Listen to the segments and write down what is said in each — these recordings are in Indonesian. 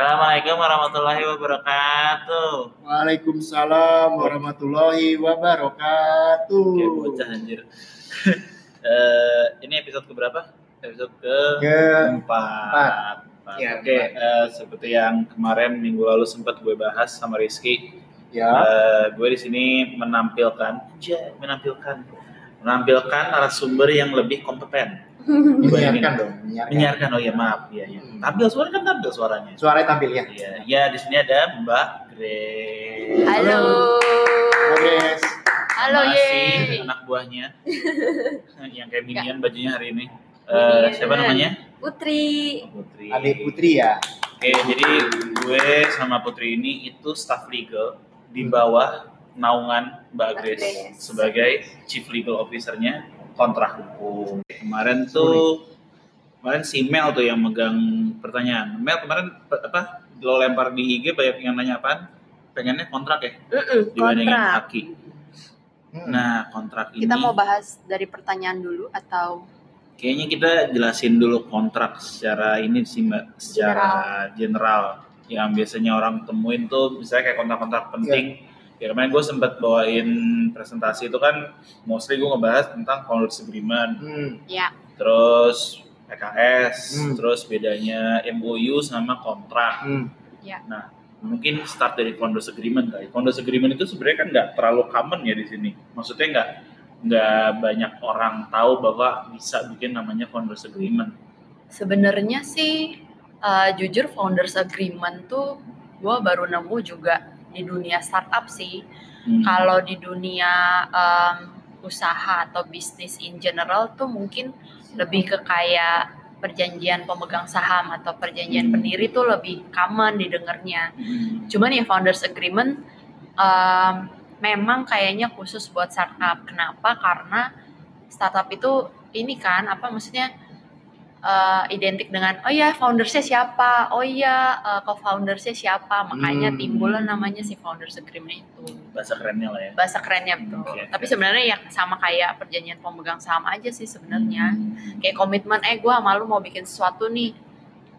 Assalamualaikum warahmatullahi wabarakatuh. Waalaikumsalam warahmatullahi wabarakatuh. Oke, bocah anjir. Eh, ini episode keberapa? Episode ke Keempat. empat. Ya, Oke, eh, seperti yang kemarin minggu lalu sempat gue bahas sama Rizky, Ya, eh, gue di sini menampilkan, menampilkan, menampilkan narasumber yang lebih kompeten. menyiarkan dong, menyiarkan. Menyiarkan, oh iya maaf, iya iya. Hmm. Tampil suara kan tampil suaranya. Suaranya tampil ya. Iya, ya di sini ada Mbak Grace. Halo. Halo guys. Halo ye. anak buahnya yang kayak minion bajunya hari ini. Eh, Minion. siapa namanya? Putri. Putri. Adik Putri ya. Oke, jadi gue sama Putri ini itu staff legal di bawah naungan Mbak Grace Grace. sebagai chief legal officernya kontrak hukum. Kemarin tuh kemarin si Mel tuh yang megang pertanyaan. Mel kemarin apa lo lempar di IG banyak yang nanya apaan? Pengennya kontrak ya Mm-mm, dibandingin kontrak. haki. Hmm. Nah, kontrak ini Kita mau bahas dari pertanyaan dulu atau Kayaknya kita jelasin dulu kontrak secara ini sih mbak, secara general. Yang biasanya orang temuin tuh misalnya kayak kontrak-kontrak penting. Ya kemarin gue sempat bawain presentasi itu kan mostly gue ngebahas tentang founders agreement, Hmm. ya terus PKS, Hmm. terus bedanya MOU sama kontrak. Hmm. Nah mungkin start dari founders agreement kali. Founders agreement itu sebenarnya kan nggak terlalu common ya di sini. Maksudnya nggak nggak banyak orang tahu bahwa bisa bikin namanya founders agreement. sebenarnya sih eh, jujur founders agreement tuh gue baru nemu juga di dunia startup sih. Hmm. Kalau di dunia em, usaha atau bisnis in general tuh mungkin lebih ke kayak perjanjian pemegang saham atau perjanjian Hmm. pendiri tuh lebih common didengarnya. Hmm. Cuman ya founders agreement um, memang kayaknya khusus buat startup. Kenapa? Karena startup itu ini kan apa maksudnya uh, identik dengan oh ya foundersnya siapa, oh ya uh, co-foundersnya siapa, makanya Hmm. timbul namanya si founders agreement itu. bahasa kerennya lah ya. Bahasa kerennya betul. Oke, Tapi sebenarnya ya sama kayak perjanjian pemegang saham aja sih sebenarnya. Hmm. Kayak komitmen eh gue sama lu mau bikin sesuatu nih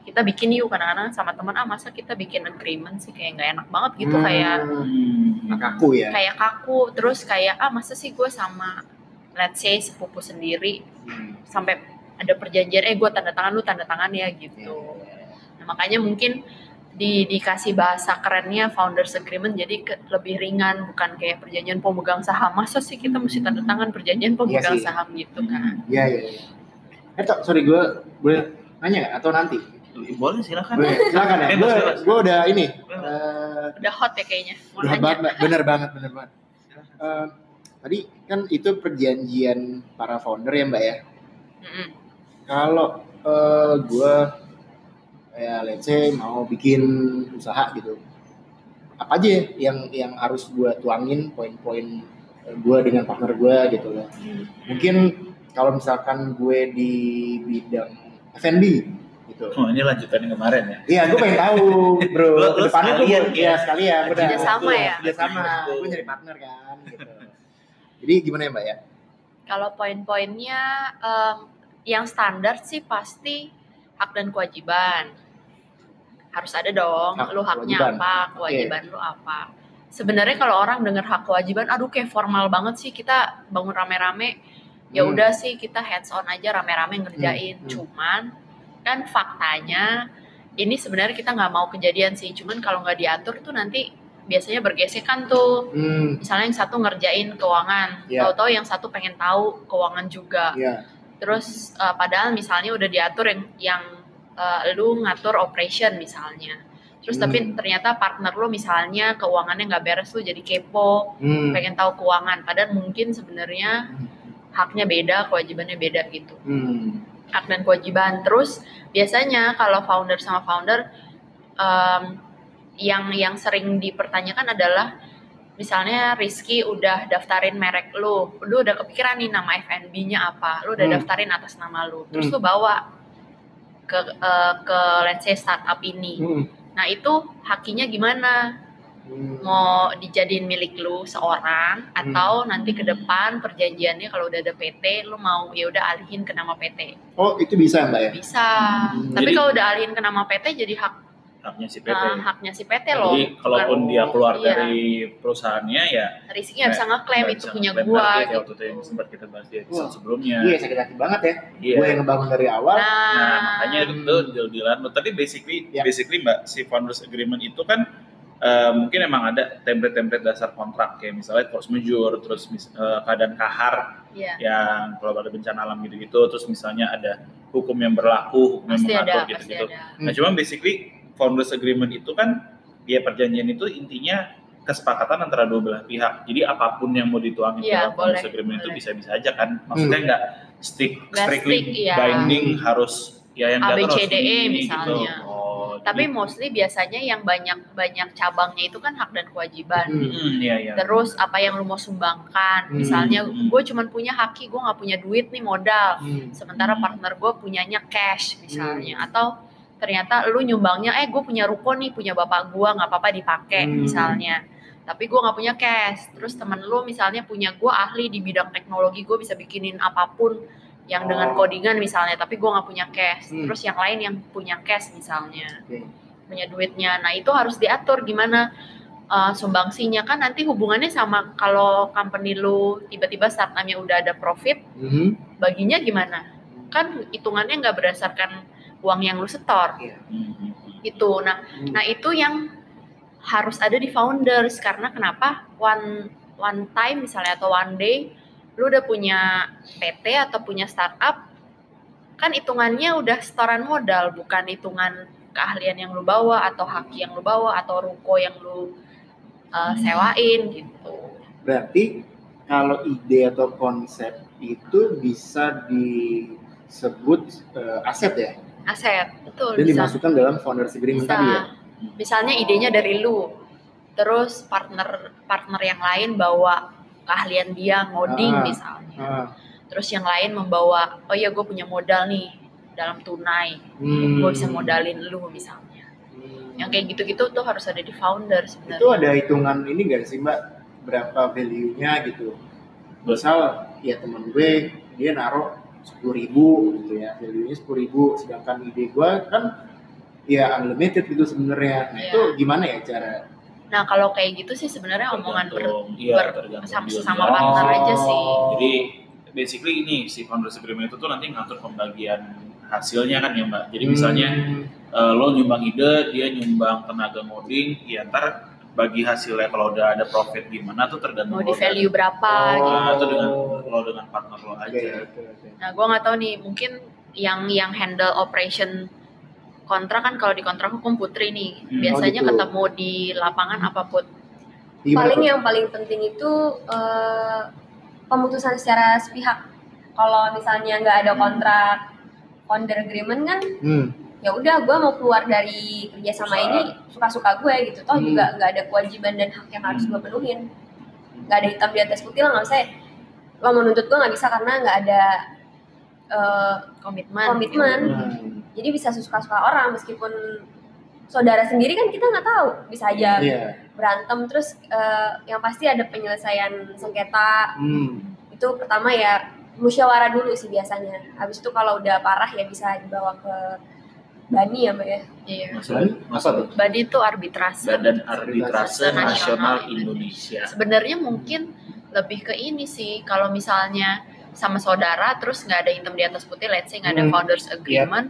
kita bikin yuk kadang-kadang sama teman ah masa kita bikin agreement sih kayak nggak enak banget gitu Hmm. kayak Hmm. Aku ya. kayak kaku terus kayak ah masa sih gue sama let's say sepupu sendiri Hmm. sampai ada perjanjian eh gue tanda tangan lu tanda tangan ya gitu nah, makanya mungkin di dikasih bahasa kerennya founders agreement jadi ke- lebih ringan bukan kayak perjanjian pemegang saham masa sih kita mesti tanda tangan perjanjian pemegang sih. saham gitu kan Iya iya. iya. Eh tok, sorry gue boleh nanya nggak? atau nanti? Boleh silakan. Boleh. Silakan ya. Gue bebas. gue udah ini. Eh, udah hot ya kayaknya mau nanya banget, bener banget, bener banget. Eh, tadi kan itu perjanjian para founder ya Mbak ya. Mm-mm. Kalau eh, gue ya let's say mau bikin usaha gitu, apa aja ya yang yang harus gue tuangin poin-poin gue dengan partner gue gitu loh. Mungkin kalau misalkan gue di bidang F&B gitu. Oh, ini lanjutan yang kemarin ya. Iya, gue pengen tahu, bro. Lo- lo Ke depannya tuh sekalian, gue, ya? ya sekalian, benar. Kerjasama Betul, ya? Kerjasama, Betul. gue nyari partner kan, gitu. Jadi gimana ya mbak ya? Kalau poin-poinnya em, yang standar sih pasti hak dan kewajiban. Harus ada dong. Hak, lu haknya kewajiban. apa, kewajiban lu apa. Sebenarnya kalau orang dengar hak kewajiban, aduh kayak formal banget sih kita bangun rame-rame. Ya Hmm. udah sih kita hands on aja rame-rame ngerjain. Hmm, hmm. Cuman kan faktanya ini sebenarnya kita nggak mau kejadian sih. Cuman kalau nggak diatur tuh nanti biasanya bergesekan tuh Hmm, misalnya yang satu ngerjain keuangan, Iya. tahu-tahu yang satu pengen tahu keuangan juga. ya. Terus uh, padahal misalnya udah diatur yang yang uh, lu ngatur operation misalnya. Terus Hmm. tapi ternyata partner lu misalnya keuangannya nggak beres lu jadi kepo, Hmm, pengen tahu keuangan. Padahal mungkin sebenarnya haknya beda, kewajibannya beda gitu. hmm, Hak dan kewajiban. Terus biasanya kalau founder sama founder um, yang yang sering dipertanyakan adalah misalnya Rizky udah daftarin merek lu, lu udah kepikiran nih nama F&B-nya apa, lu udah Hmm. daftarin atas nama lu, terus Hmm. lu bawa ke eh, ke let's say startup ini. hmm, Nah itu hakinya gimana? hmm. Mau dijadiin milik lu seorang Hmm. atau nanti ke depan perjanjiannya kalau udah ada PT, lu mau ya udah alihin ke nama PT. Oh itu bisa mbak ya? Bisa. Hmm, Tapi kalau udah alihin ke nama PT jadi hak haknya si PT. Nah, haknya si PT loh. Jadi kalaupun Bukan- dia keluar iya. dari perusahaannya ya nggak bisa ngeklaim itu bisa punya gua ya, gitu. waktu itu yang sempat kita bahas di episode Wah. sebelumnya. Iya sakit hati banget ya. Iya. Gue yang ngebangun dari awal. Nah, Nah, makanya itu deal-dealan. Tapi basically, Ya. basically mbak, si founders agreement itu kan eh, mungkin emang ada template-template dasar kontrak kayak misalnya force majeure, terus mis- eh, keadaan kahar iya. yang kalau ada bencana alam gitu-gitu, terus misalnya ada hukum yang berlaku, hukum yang Pasti ada, mengatur gitu-gitu. Nah, cuma basically founders agreement itu kan ya perjanjian itu intinya kesepakatan antara dua belah pihak. Jadi apa pun yang mau dituangin Iya, dalam founders boleh, agreement itu boleh. bisa-bisa aja kan. Maksudnya Hmm. nggak stick Nggak strictly stick, iya. binding harus ya yang A, B, diatur harus C, D, E ini, misalnya. Gitu. Oh, Tapi jadi- mostly biasanya yang banyak banyak cabangnya itu kan hak dan kewajiban. Hmm. Hmm, iya, iya. Terus apa yang lu mau sumbangkan? Hmm, Misalnya hmm. gue cuman punya haki, gue nggak punya duit nih modal. Hmm. Sementara Hmm. partner gue punyanya cash misalnya. Atau ternyata lu nyumbangnya, eh gue punya ruko nih, punya bapak gue nggak apa-apa dipakai Hmm. misalnya. Tapi gue nggak punya cash. Terus temen lu misalnya punya gue ahli di bidang teknologi, gue bisa bikinin apa pun yang dengan Oh. codingan misalnya. Tapi gue nggak punya cash. Hmm. Terus yang lain yang punya cash misalnya Oke. punya duitnya. Nah itu harus diatur gimana uh, sumbangsinya kan nanti hubungannya sama kalau company lu tiba-tiba startupnya udah ada profit, Mhm. baginya gimana? Kan hitungannya nggak berdasarkan uang yang lu setor hmm. itu. Nah, Hmm. nah itu yang harus ada di founders karena kenapa one one time misalnya atau one day lu udah punya PT atau punya startup kan hitungannya udah setoran modal bukan hitungan keahlian yang lu bawa atau haki yang lu bawa atau ruko yang lu uh, sewain gitu. Berarti kalau ide atau konsep itu bisa disebut eh, aset ya, Aset, betul dan bisa. dimasukkan dalam founders agreement Bisa. tadi ya. Misalnya idenya dari lu, terus partner partner yang lain bawa keahlian dia ngoding Ah. misalnya. Ah, Terus yang lain membawa, oh iya gue punya modal nih dalam tunai, hmm. gue bisa modalin lu misalnya. Hmm. Yang kayak gitu-gitu tuh harus ada di founder itu sebenarnya. ada hitungan ini gak sih mbak berapa value-nya gitu misal ya temen gue dia naruh sepuluh ribu gitu ya value-nya sepuluh ribu sedangkan ide gue kan ya unlimited gitu sebenarnya nah Iya. itu gimana ya cara Nah kalau kayak gitu sih sebenarnya omongan ber, iya, ber- sama- sama partner aja sih. Jadi basically ini si founders agreement itu tuh nanti ngatur pembagian hasilnya kan ya mbak. Jadi misalnya Hmm, eh, lo nyumbang ide, dia nyumbang tenaga ngoding, ya ntar bagi hasilnya kalau udah ada profit gimana tuh tergantung mau di value berapa Oh. gitu. Itu dengan lo dengan partner lo aja. Nah, gue nggak tahu nih, mungkin yang yang handle operation kontrak kan kalau di kontrak hukum putri nih, Hmm. biasanya Oh, gitu. ketemu di lapangan apa put? Gimana paling yang paling penting itu eh, pemutusan secara sepihak kalau misalnya nggak ada kontrak founder agreement kan hmm. Ya udah gue mau keluar dari kerjasama Usaha. ini suka-suka gue gitu toh Hmm. juga nggak ada kewajiban dan hak yang harus gue penuhin nggak ada hitam di atas putih lah nggak usah lo menuntut gue nggak bisa karena nggak ada eh, Komitmen. komitmen Hmm. jadi bisa suka-suka orang meskipun saudara sendiri kan kita nggak tahu bisa aja Iya. berantem terus eh, yang pasti ada penyelesaian sengketa Hmm. itu pertama ya musyawarah dulu sih biasanya habis itu kalau udah parah ya bisa dibawa ke bani ya mbak ya Iya. Masalah tuh? Badi itu arbitrase. Badan Arbitrase Nasional Nasional Indonesia. Sebenarnya mungkin lebih ke ini sih, kalau misalnya sama saudara terus nggak ada hitam di atas putih, let's say nggak ada Hmm. founders agreement,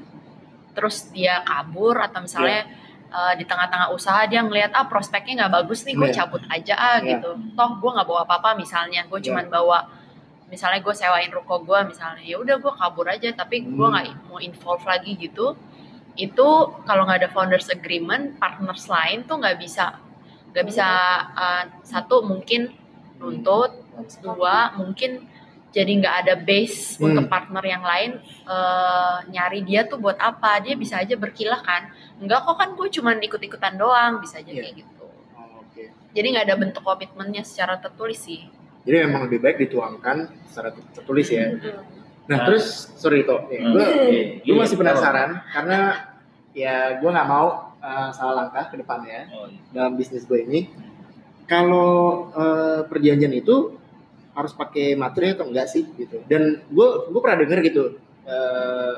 terus dia kabur atau misalnya uh, di tengah-tengah usaha dia ngelihat ah prospeknya nggak bagus nih, gue Iya. cabut aja ah Iya. gitu. Toh gue nggak bawa apa-apa misalnya, gue Iya. cuman bawa misalnya gue sewain ruko gue misalnya, ya udah gue kabur aja, tapi gue Hmm. nggak mau involve lagi gitu. Itu kalau nggak ada founders agreement, partners lain tuh nggak bisa nggak bisa uh, satu mungkin nuntut, dua mungkin jadi nggak ada base Hmm. untuk partner yang lain eh, nyari dia tuh buat apa dia bisa aja berkilah kan enggak kok kan gue cuman ikut-ikutan doang bisa aja Iya. kayak gitu Oh, Oke. jadi nggak ada bentuk komitmennya secara tertulis sih Jadi memang lebih baik dituangkan secara tertulis ya. Mm. Nah, Nah. terus sorry toh, ya, gue gue masih iya. penasaran karena ya gue nggak mau uh, salah langkah ke depannya Oh, iya. dalam bisnis gue ini. Kalau uh, perjanjian itu harus pakai materi atau enggak sih gitu. Dan gue gue pernah dengar gitu uh,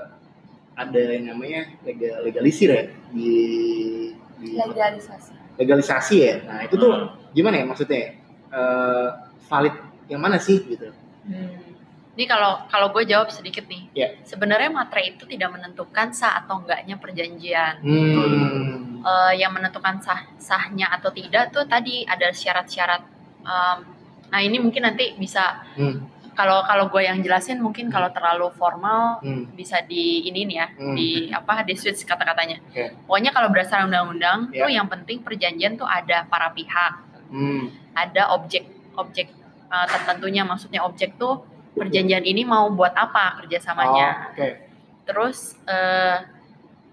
ada yang namanya legal, legalisir ya di di legalisasi legalisasi ya. Nah itu tuh Hmm. gimana ya maksudnya? Eh, valid yang mana sih gitu? Hmm. Ini kalau kalau gue jawab sedikit nih. Ya. Sebenarnya materai itu tidak menentukan sah atau enggaknya perjanjian. Hmm. Eh, yang menentukan sah sahnya atau tidak tuh tadi ada syarat-syarat. Em, nah ini mungkin nanti bisa Hmm. kalau kalau gue yang jelasin mungkin kalau terlalu formal Hmm. bisa di ini nih ya Hmm. di apa di switch kata-katanya. Oke. Pokoknya kalau berdasarkan undang-undang Ya. tuh yang penting perjanjian tuh ada para pihak, Hmm. ada objek objek eh, tertentunya maksudnya objek tuh perjanjian ini mau buat apa kerjasamanya. Oh, Oke. Terus eh,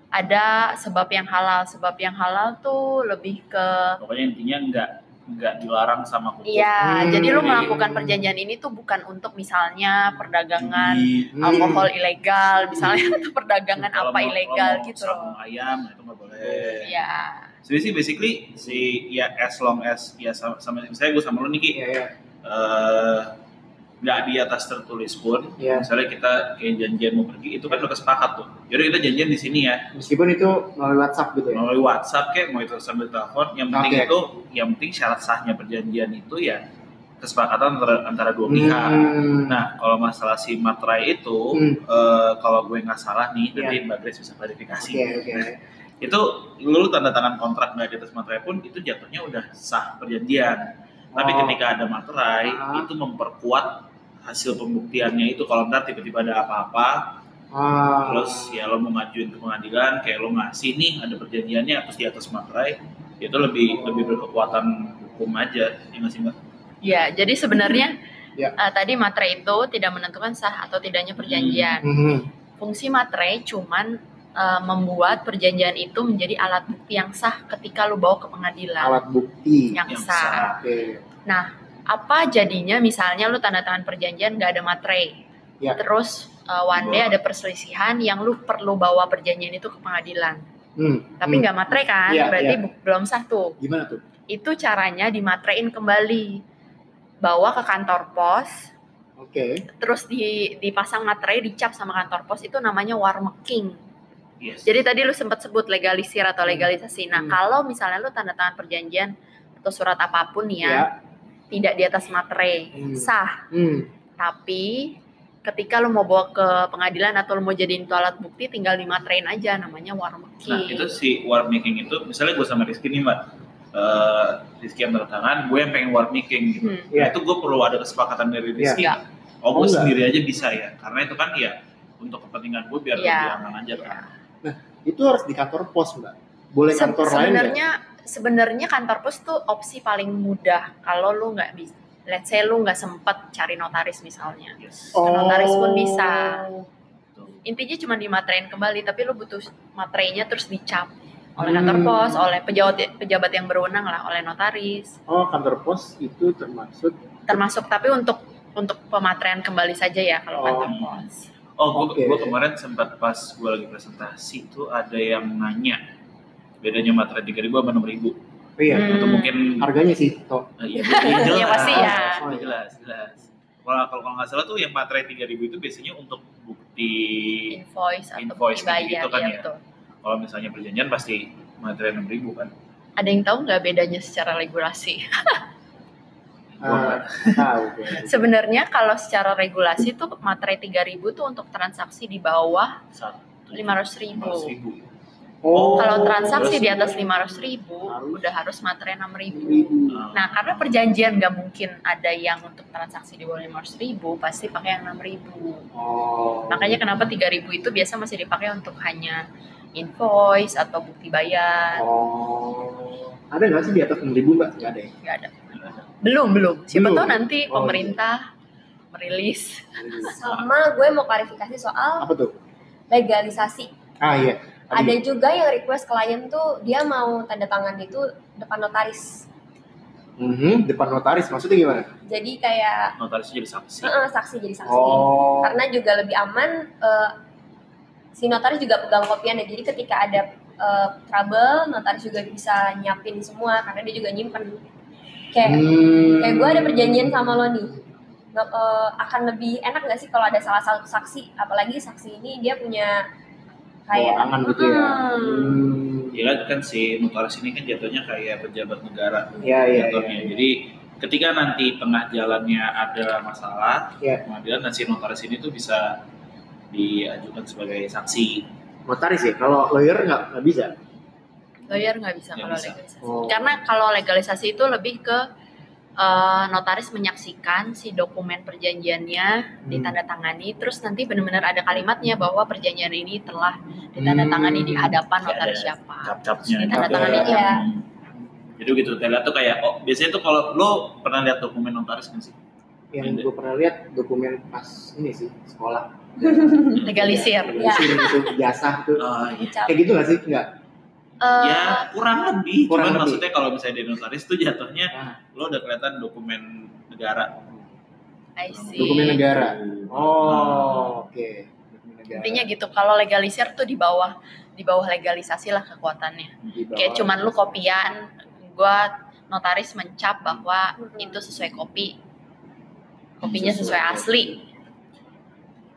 ada sebab yang halal. Sebab yang halal tuh lebih ke Pokoknya intinya nggak nggak dilarang sama hukum. Iya, Hmm. jadi lu melakukan perjanjian ini tuh bukan untuk misalnya perdagangan Hmm. alkohol ilegal, misalnya atau perdagangan kalau apa mau- ilegal mau gitu loh. ayam itu nggak boleh. Iya. Jadi sih basically si ya as long as ya sama, sama misalnya gue sama lu nih Ki, Iya, iya. eh, nggak di atas tertulis pun, Iya. misalnya kita kayak janjian mau pergi itu kan udah kesepakat tuh. Jadi kita janjian di sini ya, Meskipun itu melalui WhatsApp gitu ya. melalui WhatsApp kayak mau itu sambil telepon, yang penting itu, yang penting syarat sahnya perjanjian itu ya kesepakatan antara, antara dua pihak. Hmm. Nah, kalau masalah si materai itu, Hmm. eh, kalau gue nggak salah nih, Iya. nanti Mbak Grace bisa klarifikasi. Oke, oke. Itu lu tanda tangan kontrak nggak di atas materai pun itu jatuhnya udah sah perjanjian. Tapi Oh. ketika ada materai, Ah. itu memperkuat hasil pembuktiannya itu kalau ntar tiba-tiba ada apa-apa, Ah. terus ya lo mau ngajuin ke pengadilan, kayak lo ngasih nih ada perjanjiannya terus di atas materai, itu lebih lebih berkekuatan hukum aja, ya nggak sih mbak? Ya, jadi sebenarnya Ya. eh, tadi materai itu tidak menentukan sah atau tidaknya perjanjian. Mhm. Fungsi materai cuman eh, membuat perjanjian itu menjadi alat bukti yang sah ketika lu bawa ke pengadilan Alat bukti. yang Yang sah. sah. Oke. Apa jadinya misalnya lu tanda tangan perjanjian gak ada materai, Ya. terus eh, one day ada perselisihan yang lu perlu bawa perjanjian itu ke pengadilan, Hmm. tapi hmm. nggak materai kan, Iya, berarti bu- belum sah tuh. Gimana tuh? Itu caranya dimatrein kembali, bawa ke kantor pos, Oke. terus di dipasang materai dicap sama kantor pos itu namanya warmaking. Yes. Jadi tadi lu sempat sebut legalisir atau Hmm. legalisasi. Nah, Hmm. kalau misalnya lu tanda tangan perjanjian atau surat apa pun nih ya, Ya. Tidak di atas materai, Hmm. sah. Hmm. Tapi ketika lu mau bawa ke pengadilan atau lu mau jadiin itu alat bukti, tinggal dimaterin aja namanya warmaking. Nah itu si war making itu, misalnya gue sama Rizky nih mbak, eh Rizky yang tangan, gue yang pengen war making gitu. Hmm. Iya. Nah, itu gue perlu ada kesepakatan dari Rizky. Iya. Oh, Oh, gue enggak. sendiri aja bisa ya, karena itu kan ya untuk kepentingan gue biar Iya. lebih aman aja kan. Itu harus di kantor pos, Mbak. Boleh Se- kantor lain nggak? sebenarnya sebenarnya kantor pos tuh opsi paling mudah kalau lu nggak bisa let's say lu nggak sempet cari notaris misalnya Yes. Oh. notaris pun bisa. Tuh. intinya cuma dimaterin kembali tapi lu butuh materainya terus dicap oleh kantor Hmm. pos oleh pejabat pejabat yang berwenang lah oleh notaris Oh, kantor pos itu termasuk termasuk tapi untuk untuk pemateran kembali saja ya kalau Oh. kantor pos Oh, gue Oke. kemarin sempat pas gue lagi presentasi tuh ada yang nanya bedanya materai 3000 sama 6000 oh, iya, Hmm. atau mungkin harganya sih toh. eh, iya, iya, jelas. Ya, pasti ya. Jelas, jelas. Kalau kalau kalau nggak salah tuh yang materai 3000 itu biasanya untuk bukti invoice atau Invoice bukti bayar gitu-gitu kan ya, ya. betul kalau misalnya perjanjian pasti materai 6000 kan. ada yang tahu nggak bedanya secara regulasi Ah, gue. sebenarnya kalau secara regulasi tuh materai 3000 tuh untuk transaksi di bawah satu 500.000. 500.000. Oh, kalau transaksi di atas 500.000 Harus. udah harus materai 6000 ribu. Nah, Nah, karena perjanjian nggak mungkin ada yang untuk transaksi di bawah 500 ribu, pasti pakai yang 6 ribu. Oh. Makanya kenapa 3 ribu itu biasa masih dipakai untuk hanya invoice atau bukti bayar. Oh. Ada nggak sih di atas 6 ribu mbak? Nggak ada ya? Nggak ada. Belum, belum. Siapa Belum. tahu nanti Oh, pemerintah merilis. sama gue mau klarifikasi soal Apa tuh? legalisasi Ah iya. Ada juga yang request klien tuh dia mau tanda tangan itu depan notaris Mhm, depan notaris maksudnya gimana? jadi kayak notaris jadi saksi. eh, saksi jadi saksi Oh. karena juga lebih aman eh, si notaris juga pegang kopiannya jadi ketika ada eh, trouble notaris juga bisa nyiapin semua karena dia juga nyimpen kayak Hmm. kayak gue ada perjanjian sama lo nih Nggak, eh, akan lebih enak gak sih kalau ada salah satu saksi apalagi saksi ini dia punya kayak Bawaangan gitu ya. Hmm. Hmm. Ya kan, kan si notaris ini kan jatuhnya kayak pejabat negara Iya, iya, jatuhnya. iya. Jadi ketika nanti tengah jalannya ada masalah, Iya. pengadilan dan si notaris ini tuh bisa diajukan sebagai saksi. Notaris ya, kalau lawyer nggak nggak bisa. Lawyer nggak bisa Nggak kalau bisa. legalisasi. Oh. Karena kalau legalisasi itu lebih ke eh, notaris menyaksikan si dokumen perjanjiannya ditandatangani, terus nanti benar-benar ada kalimatnya bahwa perjanjian ini telah ditandatangani di Hmm. hadapan Ada notaris siapa. Cap-capnya. Ditandatangani ya. Hmm. Jadi gitu, lihat tuh kayak, oh biasanya tuh kalau lo pernah lihat dokumen notaris nggak sih? Yang gue pernah lihat dokumen pas ini sih sekolah. Legalisir. Legalisir itu jasa tuh. Oh, iya. Kayak gitu nggak sih? Nggak. Eh, Ya kurang lebih, Kurang cuman lebih. maksudnya kalau misalnya di notaris tuh jatuhnya Nah, lo udah kelihatan dokumen negara. I see. dokumen negara. Nah, Oh, oke. Dokumen negara. Intinya gitu. Kalau legalisir tuh di bawah di bawah legalisasi lah kekuatannya. Di bawah. Kayak cuman lu kopian, gua notaris mencap bahwa Mhm. itu sesuai kopi. Kopinya sesuai asli.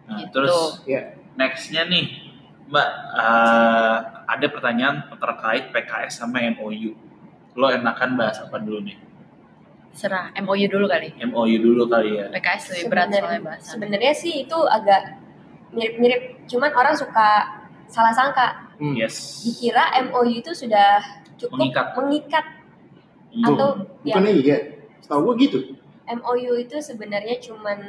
Nah, Gitu. terus Ya. nextnya nih, Mbak, eh, ada pertanyaan terkait PKS sama MOU. Lo enakan bahas apa dulu nih? Serah MOU dulu kali. MOU dulu kali ya. PKS lebih berat soalnya bahasan. Sebenarnya sih itu agak mirip-mirip, cuman orang suka salah sangka. Hmm. Yes. Dikira MOU itu sudah cukup Mengikat. mengikat atau ya Bukannya iya. Setahu gue gitu. MOU itu sebenarnya cuman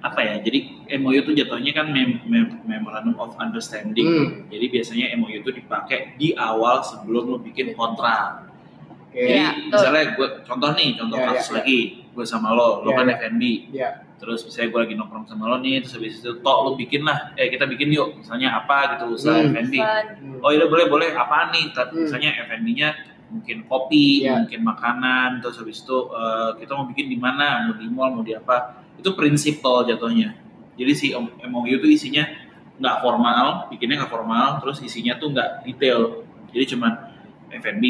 apa ya? Jadi MOU itu jatuhnya kan mem- mem- Memorandum of Understanding. Hmm. Jadi biasanya MOU itu dipakai di awal sebelum lo bikin kontrak. Oke. Jadi Iya, betul. misalnya gue contoh nih, contoh Ya, kasus ya, ya. lagi, gue sama lo, lo Ya, kan ya. FNB, Ya. terus misalnya gue lagi nongkrong sama lo nih, terus habis itu tok lo bikin lah, eh kita bikin yuk, misalnya apa gitu usaha Hmm. FNB. Hmm. Oh iya boleh boleh, apaan nih? Tapi Hmm. misalnya FNB-nya mungkin kopi, Ya. mungkin makanan, terus habis itu eh, kita mau bikin di mana, mau di mall, mau di apa? Itu prinsipal jatuhnya. Jadi si MOU itu isinya nggak formal, bikinnya nggak formal, terus isinya tuh nggak detail. Jadi cuman F&B,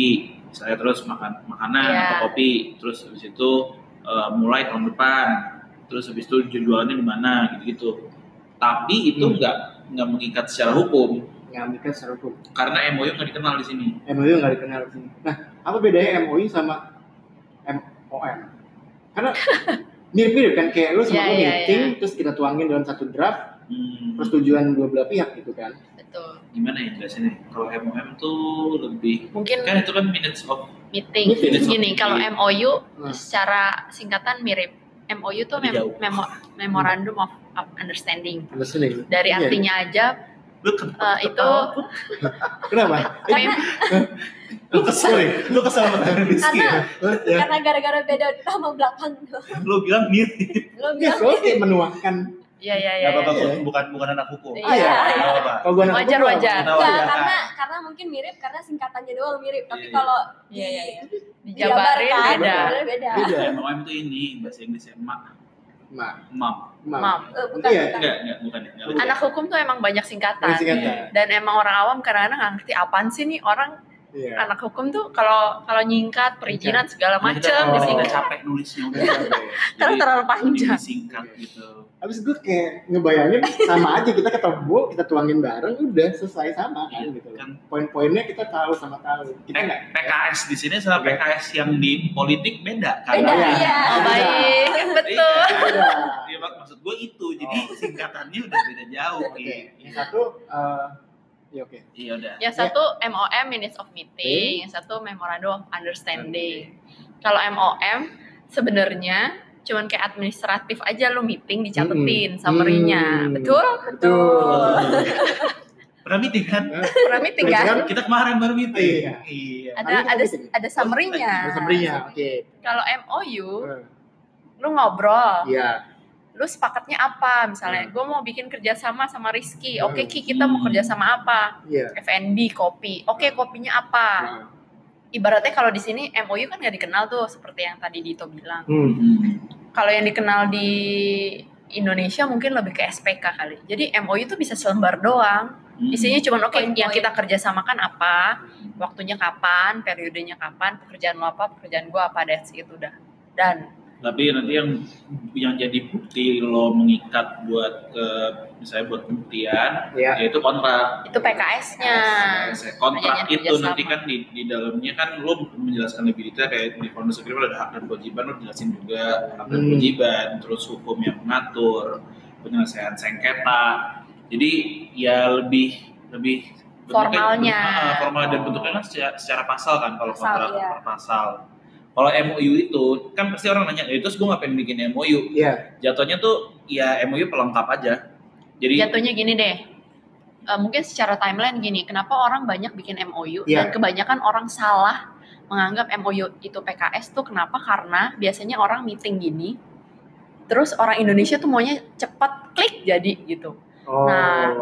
misalnya terus makan makanan Iya. atau kopi, terus habis itu eh, mulai tahun depan, terus habis itu jualannya di mana gitu-gitu. Tapi itu Hmm. nggak nggak mengikat secara hukum Ngambilkan secara hukum. karena MOU nggak dikenal di sini. MOU nggak dikenal di sini. Nah, apa bedanya MOU sama MOM? Karena mirip-mirip kan kayak lu sama Iya, gue iya, meeting, terus kita tuangin dalam satu draft, Hmm, persetujuan dua belah pihak gitu kan. Betul. gimana ya jelasinnya? Kalau MOM tuh lebih Mungkin kan itu kan minutes of meeting. Meeting. Gini, kalau MOU Nah. secara singkatan mirip. MOU tuh mem- memo- Memorandum of, of Understanding. Understanding. Dari Iya. artinya aja lu kan eh, itu Kenapa? mem- Lu kesel ya? Lu kesel sama Rizky ya? Ya. Karena gara-gara beda nama belakang lu bilang mirip. Ya, bilang soalnya kayak menuangkan. ya ya Gak ya. apa-apa, ya. Iya. bukan bukan anak hukum. Iya, iya. Gak apa-apa. Kalau gue anak Wajar, hukum, wajar. Kita wajar. Enggak, karena karena mungkin mirip karena singkatannya doang mirip, tapi Iya. kalau Iya, iya, iya. di- Dijabarin dijabarkan, beda. beda. Beda. MOM itu ini bahasa Inggrisnya mak, Ma, mam. ma. Mam. Eh, bukan, Iya. bukan. Enggak, enggak, bukan ya. Enggak. Anak hukum tuh emang banyak singkatan. Iya. Dan emang orang awam kadang-kadang nggak ngerti apaan sih nih orang Iya. anak hukum tuh kalau kalau nyingkat perizinan segala macem Oh. di kita sini. capek nulisnya udah. Iya. Karena Jadi, terlalu panjang. disingkat gitu. Habis gue kayak ngebayangin sama aja kita ketemu, kita tuangin bareng, udah selesai sama kan gitu. loh. Kan Poin-poinnya kita tahu sama tahu. Kita Eh, nggak PKS di sini sama Iya. PKS yang di politik beda kan? Beda, Iya. iya. Oh baik, betul. Iya, Mak, maksud gue itu. Jadi Oh. singkatannya udah beda jauh. Oke, Iya. yang satu, eh, ya oke. Iya udah. Yang satu MOM minutes of meeting, yang satu memorandum of understanding. Kalau MOM sebenarnya cuman kayak administratif aja lu meeting dicatetin Mm-mm. summary-nya. Hmm. Betul? Betul. Pernah meeting kan? Pernah meeting kan? Kan? Kita kemarin baru meeting. Iya. Iya. Ada ada meeting. ada summary-nya. Ada summary-nya, oke. Kalau MOU Eh, lu ngobrol, Iya. Lu sepakatnya apa misalnya Hmm. gue mau bikin kerjasama sama Rizky Hmm. oke Ki kita mau Hmm. kerjasama apa Iya. F&B kopi oke kopinya apa Nah. ibaratnya kalau di sini MOU kan nggak dikenal tuh seperti yang tadi Dito bilang Hmm. Hmm. kalau yang dikenal di Indonesia mungkin lebih ke SPK kali jadi MOU itu bisa selembar doang Hmm. isinya cuma oke Poin-poin. yang kita kerjasamakan apa waktunya kapan periodenya kapan pekerjaan lo apa pekerjaan gua apa that's it udah dan Tapi nanti yang yang jadi bukti lo mengikat buat ke misalnya buat pembuktian, Ya. yaitu kontrak. Itu PKS-nya. kontrak Perjanjian itu kerjasama. nanti kan di, di dalamnya kan lo menjelaskan lebih detail kayak di founder agreement ada hak dan kewajiban lo jelasin juga hak dan Hmm. kewajiban terus hukum yang mengatur penyelesaian sengketa jadi ya lebih lebih bentuknya- Formalnya. Ah, formal dan bentuknya kan secara, secara pasal kan kalau Pasal, kontrak iya. per pasal kalau MOU itu kan pasti orang nanya "Ya, terus gue ngapain bikin MOU Iya. jatuhnya tuh ya MOU pelengkap aja jadi Jatuhnya gini deh. Eh, mungkin secara timeline gini, kenapa orang banyak bikin MOU Iya. dan kebanyakan orang salah menganggap MOU itu PKS tuh kenapa? Karena biasanya orang meeting gini, terus orang Indonesia tuh maunya cepat klik jadi gitu. Oh. Nah,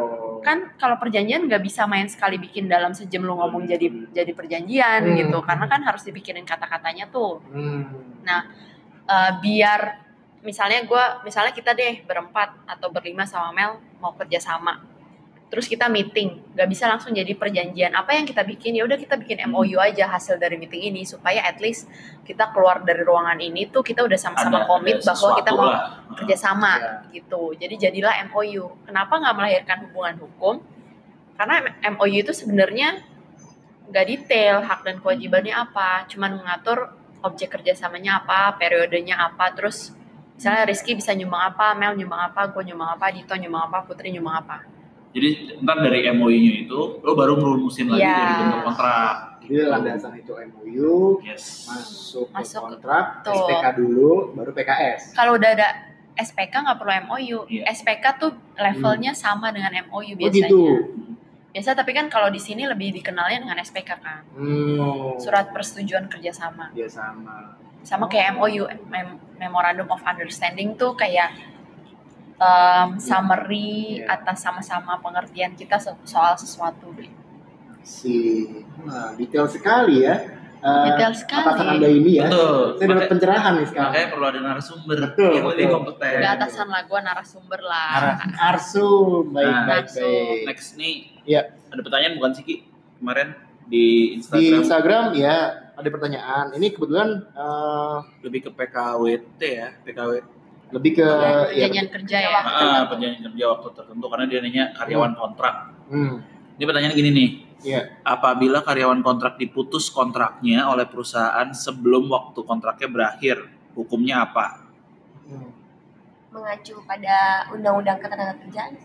Kan kalau perjanjian nggak bisa main sekali bikin dalam sejam lu ngomong jadi jadi perjanjian Hmm. gitu, karena kan harus dipikirin kata-katanya tuh. Hmm. Eh, biar misalnya gua misalnya kita deh berempat atau berlima sama Mel mau kerja sama terus kita meeting. Nggak bisa langsung jadi perjanjian. Apa yang kita bikin? Ya udah kita bikin MOU aja hasil dari meeting ini supaya at least kita keluar dari ruangan ini tuh kita udah sama-sama komit ada bahwa kita mau lah. kerjasama Ya. gitu. Jadi jadilah MOU kenapa nggak melahirkan hubungan hukum? Karena MOU itu sebenarnya nggak detail hak dan kewajibannya apa. Cuman mengatur objek kerjasamanya apa periodenya apa terus misalnya Rizky bisa nyumbang apa Mel nyumbang apa gue nyumbang apa Dito nyumbang apa Putri nyumbang apa Jadi ntar dari MOU-nya itu lo baru ngerumusin lagi Iya. dari bentuk kontrak. Jadi landasan itu MOU, Yes. masuk, Masuk ke kontrak, tuh. SPK dulu, baru PKS. kalau udah ada SPK nggak perlu MOU Iya. SPK tuh levelnya sama dengan MOU Oh biasanya gitu. biasa tapi kan kalau di sini lebih dikenalnya dengan SPK kan Hmm. surat persetujuan kerjasama Ya sama. sama kayak MOU Mem- Memorandum of Understanding tuh kayak um, summary Iya. atas sama-sama pengertian kita so- soal sesuatu Si, detail sekali ya. Eh, Detail sekali. Atasan anda ini ya. Betul. Saya dapat Maka- pencerahan nih sekarang. Makanya perlu ada narasumber Betul, yang lebih betul. kompeten. Gak atasan lah gue narasumber lah Ar- Arsu, baik Nah, baik baik. Next nih, Iya. ada pertanyaan bukan sih Ki? Kemarin di Di Instagram Instagram ya ada pertanyaan. Ini kebetulan eh, lebih ke PKWT ya, PKW. Lebih ke ya, perjanjian kerja ya Ah, perjanjian kerja waktu tertentu karena dia nanya karyawan kontrak. hmm, Ini pertanyaan gini nih. Iya. Apabila karyawan kontrak diputus kontraknya oleh perusahaan sebelum waktu kontraknya berakhir, hukumnya apa? hmm. mengacu pada undang-undang ketenagakerjaan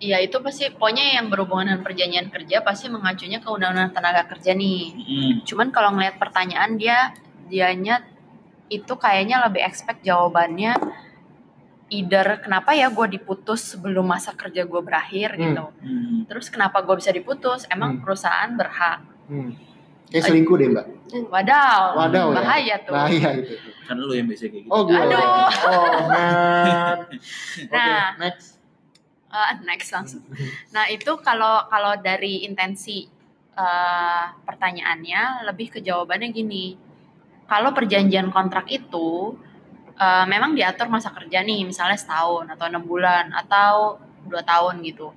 Iya itu pasti pokoknya yang berhubungan dengan perjanjian kerja pasti mengacunya ke undang-undang tenaga kerja nih Hmm, cuman kalau ngelihat pertanyaan dia dianya itu kayaknya lebih expect jawabannya either kenapa ya gue diputus sebelum masa kerja gue berakhir Hmm. gitu hmm. terus kenapa gue bisa diputus emang Hmm. perusahaan berhak Hmm. Kayak selingkuh deh mbak. wadaw, Wadaw ya. bahaya tuh Bahaya itu. Kan lu yang biasa kayak gitu. Oh gue. Aduh. Oh man. Oke Nah. next. Ah, next langsung nah itu kalau kalau dari intensi eh, pertanyaannya lebih ke jawabannya gini kalau perjanjian kontrak itu eh, memang diatur masa kerja nih misalnya setahun atau enam bulan atau dua tahun gitu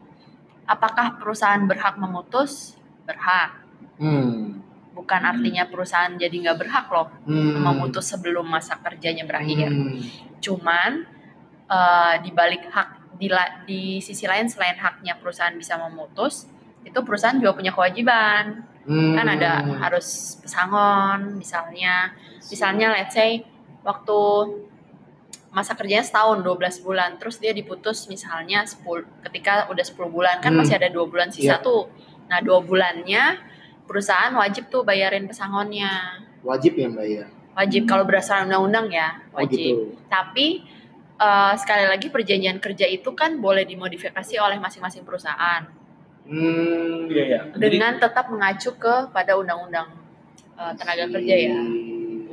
apakah perusahaan berhak memutus berhak Hmm. bukan artinya perusahaan jadi nggak berhak loh Hmm. memutus sebelum masa kerjanya berakhir Hmm. cuman eh, di balik hak di, di sisi lain selain haknya perusahaan bisa memutus itu perusahaan juga punya kewajiban Hmm. kan ada harus pesangon misalnya misalnya let's say waktu masa kerjanya setahun 12 bulan terus dia diputus misalnya 10 ketika udah 10 bulan kan Hmm. masih ada dua bulan sisa Iya. tuh nah dua bulannya perusahaan wajib tuh bayarin pesangonnya wajib ya mbak ya. wajib kalau berdasarkan undang-undang ya Oh wajib gitu. tapi eh, sekali lagi perjanjian kerja itu kan boleh dimodifikasi oleh masing-masing perusahaan Hmm. Iya, iya. Jadi, dengan tetap mengacu ke pada undang-undang eh, tenaga kerja ya.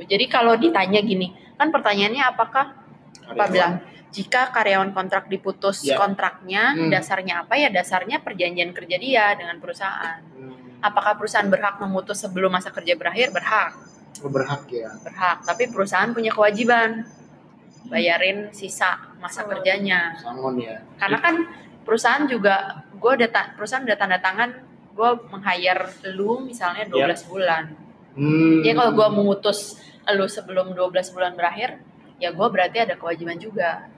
Jadi kalau ditanya gini, kan pertanyaannya apakah apa bilang jika karyawan kontrak diputus Ya. kontraknya Hmm. dasarnya apa ya dasarnya perjanjian kerja dia dengan perusahaan. Hmm. Apakah perusahaan berhak memutus sebelum masa kerja berakhir? Berhak, Oh, berhak ya. berhak. Tapi perusahaan punya kewajiban bayarin sisa masa Sangon. kerjanya. Sangon ya. karena kan perusahaan juga gue udah perusahaan udah tanda tangan gue meng-hire lu misalnya 12 bulan Hmm. jadi kalau gue mengutus lu sebelum 12 bulan berakhir ya gue berarti ada kewajiban juga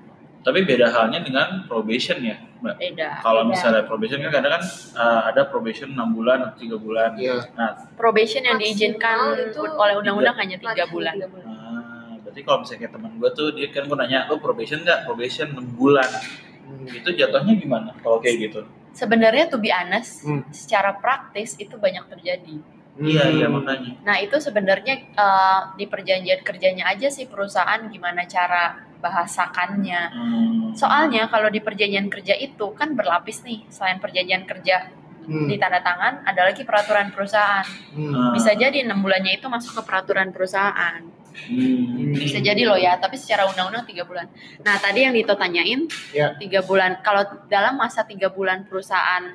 Tapi beda halnya dengan probation ya, Mbak. beda Kalau misalnya probation kan kadang kan uh, ada probation 6 bulan atau 3 bulan. Iya. Nah, probation yang diizinkan itu oleh undang-undang hanya tiga bulan tiga bulan. ah, berarti kalau misalnya kayak teman gue tuh dia kan gue nanya, "Lo probation nggak? Probation 6 bulan." Hmm. Itu jatuhnya gimana kalau kayak gitu? sebenarnya to be honest Hmm. secara praktis itu banyak terjadi Iya, iya Hmm. makanya. Nah itu sebenarnya eh, di perjanjian kerjanya aja sih perusahaan gimana cara bahasakannya. Hmm. Soalnya kalau di perjanjian kerja itu kan berlapis nih. Selain perjanjian kerja Hmm. di tanda tangan, ada lagi peraturan perusahaan. Hmm. Bisa jadi enam bulannya itu masuk ke peraturan perusahaan. Hmm. Bisa jadi loh ya, tapi secara undang-undang tiga bulan. Nah tadi yang Dito tanyain, Ya. tiga bulan. Kalau dalam masa tiga bulan perusahaan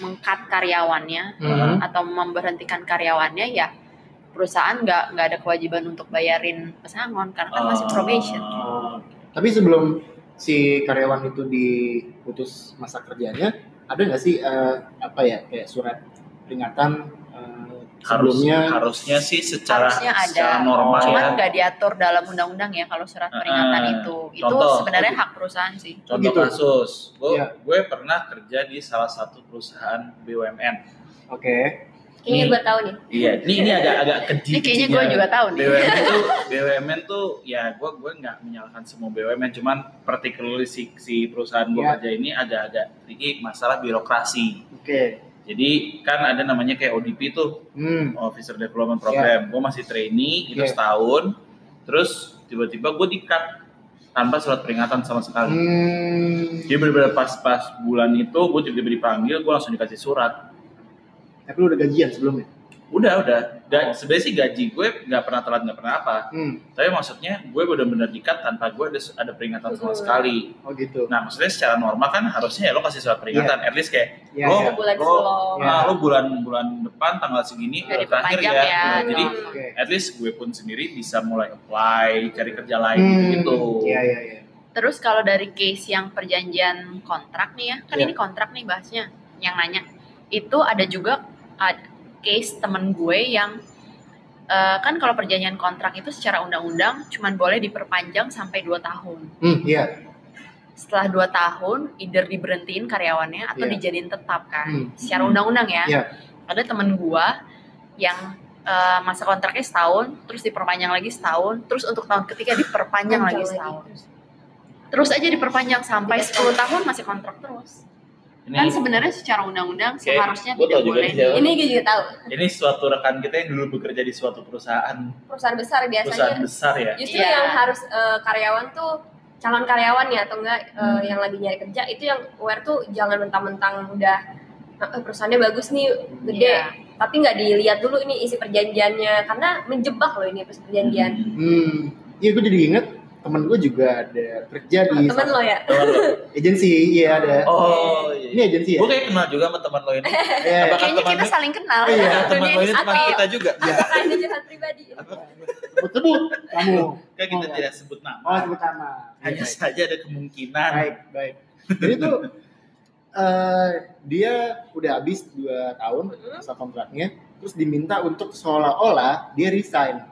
mengkat karyawannya, Hmm. atau memberhentikan karyawannya ya perusahaan nggak nggak ada kewajiban untuk bayarin pesangon karena kan masih probation. Ah. Tapi sebelum si karyawan itu diputus masa kerjanya, ada nggak sih eh, apa ya kayak surat peringatan Harus, sebelumnya? harusnya sih secara, Harusnya ada. secara normal Cuman ya. nggak diatur dalam undang-undang ya kalau surat peringatan Ah, itu. Itu contoh. sebenarnya hak perusahaan sih. Contoh gitu. kasus, gue, Iya. gue pernah kerja di salah satu perusahaan BUMN. Oke. Kayaknya Nih. gue tahu nih. Iya, ini ini agak agak keji. Ini kayaknya gue juga tahu nih. BUMN tuh BUMN tuh ya gue gue nggak menyalahkan semua BUMN, cuman particularly si, si perusahaan gue Iya. kerja ini agak-agak tricky masalah birokrasi. Oke. Jadi kan ada namanya kayak ODP tuh, Hmm. Officer Development Program. Gue masih trainee itu Iya. setahun, terus tiba-tiba gue di-cut tanpa surat peringatan sama sekali. Hmm. Jadi bener-bener pas-pas bulan itu gue tiba-tiba dipanggil, gue langsung dikasih surat. Tapi lu udah gajian sebelumnya? Udah, udah. Ga, sebenarnya sih gaji gue nggak pernah telat, nggak pernah apa. Hmm. Tapi maksudnya gue bener-bener dikat tanpa gue ada, ada peringatan sama Hmm. sekali. Oh gitu. Nah maksudnya secara normal kan harusnya ya lo kasih surat peringatan. At least kayak Iya, lo. Bulan lo, sebelum. ah, lo bulan-bulan depan tanggal segini udah terakhir ya. ya, Nah, jadi gitu. Oke. at least gue pun sendiri bisa mulai apply, cari kerja lain Hmm. gitu-gitu. Iya iya iya. Terus kalau dari case yang perjanjian kontrak nih ya, kan Iya. ini kontrak nih bahasnya yang nanya. Itu ada juga case temen gue yang eh, kan kalau perjanjian kontrak itu secara undang-undang cuman boleh diperpanjang sampai 2 tahun. Hmm, iya. Setelah 2 tahun, either diberhentiin karyawannya atau Iya. dijadiin tetap kan. Hmm. Secara undang-undang ya. Iya. Ada temen gua yang eh, masa kontraknya setahun, terus diperpanjang lagi setahun, terus untuk tahun ketiga diperpanjang lagi setahun. Terus aja diperpanjang sampai 10 tahun masih kontrak terus. Ini, Kan sebenarnya secara undang-undang seharusnya gua tidak juga boleh. Ini gue juga tahu. ini suatu rekan kita yang dulu bekerja di suatu perusahaan, Perusahaan besar perusahaan biasanya besar ya. justru Iya. yang harus eh, karyawan tuh calon karyawan ya atau enggak eh, Hmm. yang lagi nyari kerja itu yang aware tuh jangan mentang-mentang udah "Eh, perusahaannya bagus nih gede Iya. tapi nggak dilihat dulu ini isi perjanjiannya karena menjebak loh ini perjanjian Hmm. Iya gue jadi inget temen gue juga ada kerja di temen lo ya agensi, iya ada. Oh, Ini iya. agensi ya? Gue kayak kenal juga sama teman lo ini. Iya. Apakah Kayaknya kita saling kenal. Iya, ya. teman Dunia lo ini teman atau- kita juga. ini curhat pribadi Sebut-sebut kamu. Kan kita Oh, tidak sebut nama. Oh, sebut nama. Hanya Baik, saja ada kemungkinan. Baik, baik. Jadi tuh eh, dia udah habis 2 tahun masa kontraknya, terus diminta untuk seolah-olah dia resign.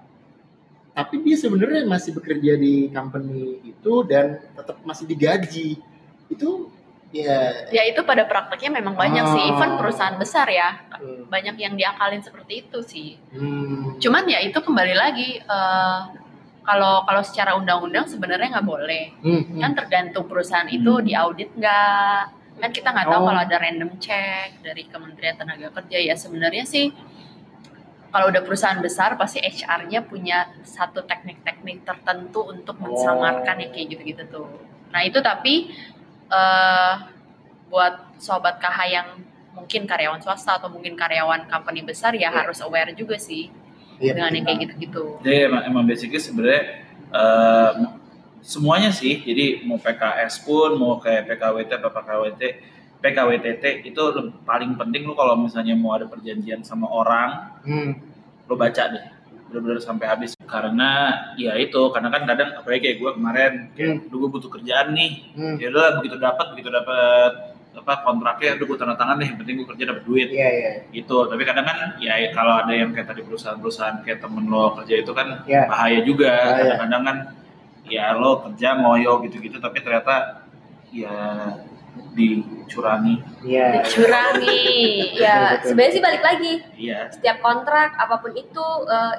Tapi dia sebenarnya masih bekerja di company itu dan tetap masih digaji. Itu ya Ya itu pada prakteknya memang banyak sih, Oh. even perusahaan besar ya, eh, banyak yang diakalin seperti itu sih. hmm, Cuman ya itu kembali lagi eh, kalau kalau secara undang-undang sebenarnya nggak boleh. hmm, hmm. Kan tergantung perusahaan itu Hmm. diaudit nggak. Kan kita nggak tahu Oh. kalau ada random check dari Kementerian Tenaga Kerja ya sebenarnya sih kalau udah perusahaan besar pasti HR-nya punya satu teknik-teknik tertentu untuk mensamarkan yang kayak gitu-gitu tuh. Nah itu tapi eh buat sobat KH yang mungkin karyawan swasta atau mungkin karyawan company besar ya Iya. harus aware juga sih Iya, dengan yang kayak gitu-gitu. Jadi emang, emang basically sebenarnya eh, semuanya sih. Jadi mau PKS pun, mau kayak PKWT apa PKWT, PKWTT itu paling penting lu kalau misalnya mau ada perjanjian sama orang, Hmm, lo baca deh. Bener-bener sampai habis. Karena ya itu karena kan kadang apalagi kayak gue kemarin kayak dulu gue butuh kerjaan nih. Hmm. ya udah begitu dapat begitu dapat apa kontraknya udah gue tanda tangan deh yang penting gue kerja dapat duit. Iya, iya. gitu. Tapi kadang kan ya kalau ada yang kayak tadi perusahaan-perusahaan kayak temen lo kerja itu kan Iya. bahaya juga. Kadang-kadang kan ya lo kerja ngoyo gitu-gitu tapi ternyata ya dicurangi. Iya. Dicurangi. ya sebenarnya sih balik lagi Iya. setiap kontrak apa pun itu eh,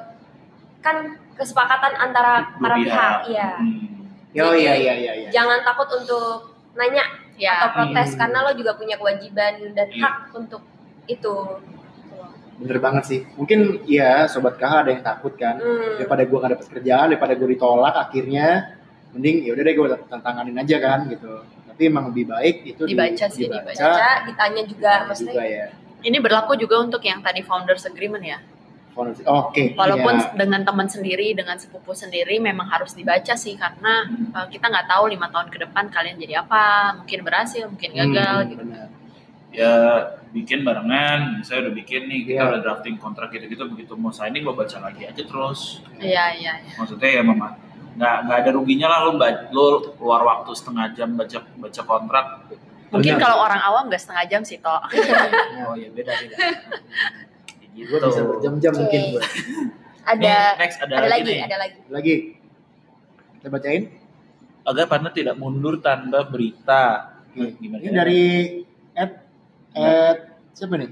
kan kesepakatan antara para pihak ya Hmm. Oh Jadi, iya iya iya iya. jangan takut untuk nanya Ya. atau protes Hmm. karena lo juga punya kewajiban dan Iya. hak untuk itu Bener banget sih. Mungkin ya sobat KH ada yang takut kan. Hmm. Daripada gue gak dapet kerjaan, daripada gue ditolak akhirnya mending ya udah deh gue tantanganin aja kan gitu. Tapi emang lebih baik itu di- Dibaca sih, dibaca, baca ditanya juga ditanya maksudnya juga ya. Ini berlaku juga untuk yang tadi founders agreement ya. Founders- oh, Oke. Walaupun iya. dengan teman sendiri, dengan sepupu sendiri memang harus dibaca sih karena uh, kita nggak tahu lima tahun ke depan kalian jadi apa, mungkin berhasil, mungkin gagal Hmm, gitu. benar. Ya bikin barengan, saya udah bikin nih, kita Iya. udah drafting kontrak gitu-gitu, begitu mau signing lo baca lagi aja terus. Iya iya. iya. Maksudnya ya mama nggak nggak ada ruginya lah lo lo keluar waktu setengah jam baca baca kontrak. Mungkin Benar. kalau orang awam nggak setengah jam sih toh. Oh ya beda beda. gitu. Gue bisa berjam-jam mungkin gue. ada Nih, next ada, ada lagi nih. ada lagi Lagi. Kita bacain. Agar partner tidak mundur tanpa berita. Gimana? Ini dari Ed, Ed siapa nih?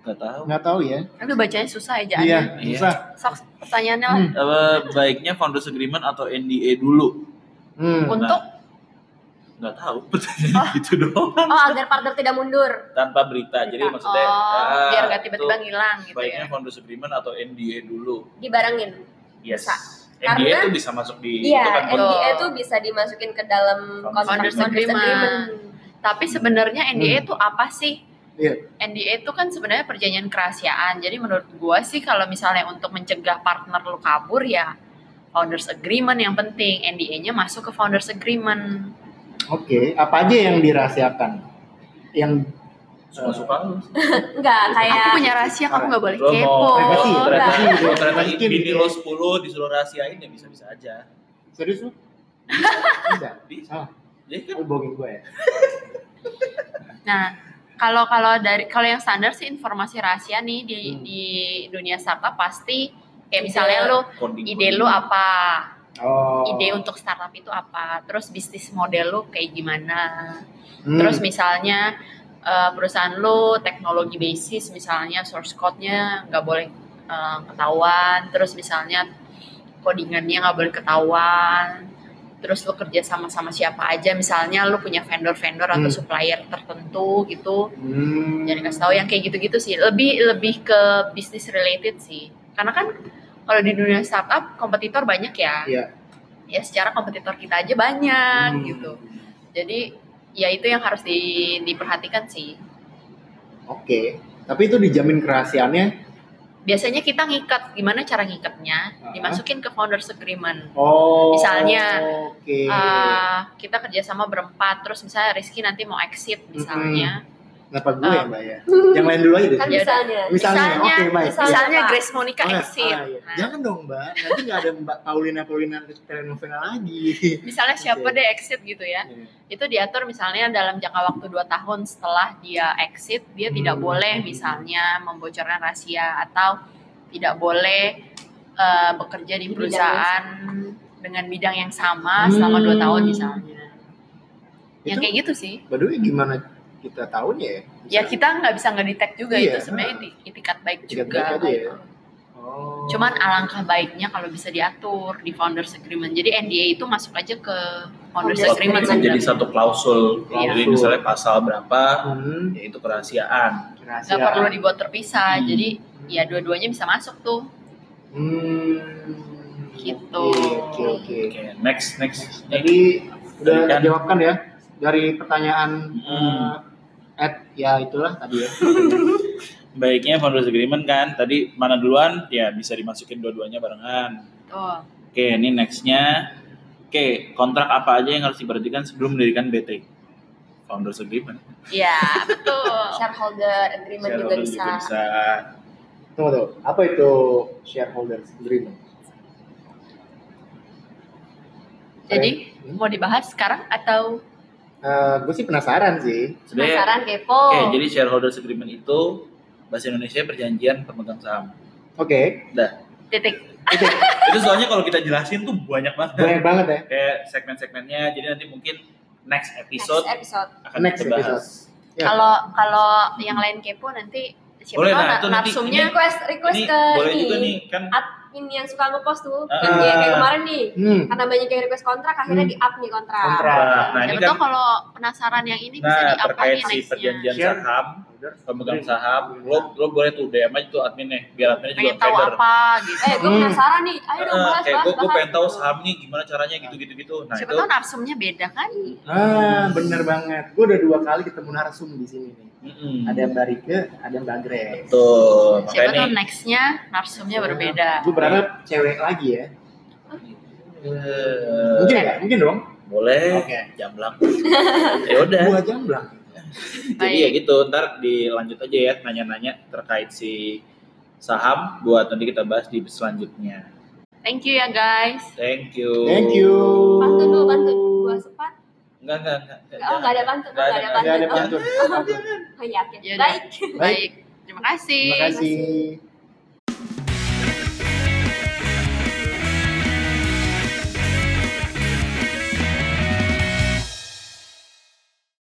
Nggak tahu. Nggak tahu ya. Aduh bacanya susah aja. Iya, Iya. susah. Sok pertanyaannya lah. Hmm. Apa baiknya founders agreement atau NDA dulu? Hmm. Untuk Nggak tahu. Pertanyaan gitu doang. oh agar partner tidak mundur Tanpa berita. Jadi Berita. maksudnya oh, ya, biar gak tiba-tiba ngilang gitu Baiknya ya. founders agreement atau NDA dulu. dibarengin Yes. Bisa. NDA Karena- itu bisa masuk di iya itu kan. NDA itu bisa dimasukin ke dalam kontrak Founders founders agreement. agreement Tapi sebenarnya NDA Hmm. itu apa sih? Iya. NDA itu kan sebenarnya perjanjian kerahasiaan. Jadi menurut gua sih kalau misalnya untuk mencegah partner lu kabur ya founders agreement yang penting. NDA-nya masuk ke founders agreement. Oke, apa aja yang dirahasiakan? Yang suka-suka lu. enggak kayak Aku punya rahasia, kamu nggak boleh Lo mau kepo. privasi, ternyata, privasi, lo ternyata bini lo 10 disuruh rahasiain ya bisa-bisa aja. serius lu? Bisa. Bisa. Ah, Jadi kan lu bohongin gue ya. Nah, kalau kalau dari kalau yang standar sih informasi rahasia nih di Hmm. di dunia startup pasti kayak misalnya lu ide lu apa, Oh. ide untuk startup itu apa, terus bisnis model lu kayak gimana, Hmm. terus misalnya eh, perusahaan lu teknologi basis misalnya source code-nya nggak boleh eh, ketahuan, terus misalnya codingannya nggak boleh ketahuan, terus lu kerja sama sama siapa aja, misalnya lu punya vendor-vendor atau Hmm. supplier tertentu gitu, Hmm. jangan kasih tahu yang kayak gitu-gitu sih, lebih lebih ke bisnis related sih, karena kan kalau di dunia startup kompetitor banyak ya, Iya. ya secara kompetitor kita aja banyak Hmm. gitu, jadi ya itu yang harus di- diperhatikan sih. Oke. Tapi itu dijamin kerahasiaannya. Biasanya kita ngikat, gimana cara ngikatnya? Dimasukin ke founders agreement. Oh. Misalnya, Oke. Eh, kita kerjasama berempat, terus misalnya Rizky nanti mau exit misalnya. Kenapa gue ya. Mbak ya? Yang lain dulu aja deh. kan Ya misalnya Misalnya, Misalnya, oke baik. misalnya. misalnya. Grace Monica Oh, exit. ah, iya. Nah, Jangan dong Mbak, nanti nggak ada Mbak Paulina Paulina telenovela lagi. misalnya siapa Oke. deh exit gitu ya. Itu diatur misalnya dalam jangka waktu 2 tahun setelah dia exit, dia tidak Hmm. boleh misalnya membocorkan rahasia atau tidak boleh eh, bekerja di perusahaan dengan bidang yang sama selama 2 Hmm. tahun misalnya. Yang kayak gitu sih. by way gimana kita tahunya ya? Ya kita nggak bisa ngedetect juga Iya. itu sebenarnya iti- itikat baik Itikat juga. baik aja ya. Oh. Cuman alangkah baiknya kalau bisa diatur di founders agreement. Jadi NDA itu masuk aja ke founders Founders agreement. agreement. jadi sebenarnya. satu klausul. Iya. Jadi misalnya pasal berapa, Hmm, yaitu kerahasiaan. rahasia. nggak perlu dibuat terpisah. Hmm. Jadi ya dua-duanya bisa masuk tuh. Hmm. Gitu. Oke, oke, oke. Oke, next next. Jadi udah kan- dijawabkan ya dari pertanyaan Hmm. eh, Ed ya itulah tadi ya. Baiknya founders agreement kan, tadi mana duluan? Ya bisa dimasukin dua-duanya barengan. Tuh. Oke, ini nextnya. Oke, kontrak apa aja yang harus diperhatikan sebelum mendirikan BT? Founders agreement. Ya betul. shareholder agreement juga Shareholder bisa. bisa. Tunggu tuh, apa itu shareholders agreement? Jadi Hmm. mau dibahas sekarang atau gue sih penasaran sih. Sebenarnya, Penasaran kepo. oke, jadi shareholders agreement itu bahasa Indonesia perjanjian pemegang saham. Oke. titik Itu Itu soalnya kalau kita jelasin tuh banyak banget. banyak banget ya. Kayak segmen-segmennya. Jadi nanti mungkin next episode Next episode. akan Next kita bahas. Ya. Kalau kalau yang lain kepo nanti siapa Boleh, tahu nah, na- itu nanti narsumnya Request request Ini ke boleh ini. juga nih kan Admin yang suka ngepost tuh. Ah. Yang kayak, kayak kemarin nih. Hmm. Karena banyak yang request kontrak akhirnya Hmm. di up nih kontrak. Kontrak. Nah, ini siapa kan tahu kalau penasaran yang ini bisa nah di apa terkait nih si nextnya. perjanjian saham, pemegang saham, lo lo boleh tuh DM aja tuh adminnya, biar adminnya juga Pengen tahu trader. apa gitu. Eh, gue Hmm. penasaran nih. Ayo dong Eh, bahas, kayak gue gue pengen tahu saham nih gimana caranya gitu gitu gitu. Nah siapa itu tahu narsumnya beda kan? Ah, bener banget. Gue udah dua kali ketemu narsum di sini nih. mm-mm. Ada Mbak Rike, ada Mbak Grace. tuh Siapa nih. nextnya narsumnya berbeda. Gue berharap cewek lagi ya. Eh, Mungkin nggak? Mungkin dong. boleh Oke. jamblang. ya udah. Gua jamblang. Jadi ya gitu, ntar dilanjut aja ya nanya-nanya terkait si saham buat nanti kita bahas di selanjutnya. Thank you ya guys. Thank you. Thank you. Pantun dulu, pantun. Gua sepat. Enggak, enggak, enggak. Oh, nggak ada pantun. Nggak Nggak ada, ada Nggak ada pantun. pantun. Oh, iya, oke. Yaudah. Baik. Baik. Terima kasih. Terima kasih.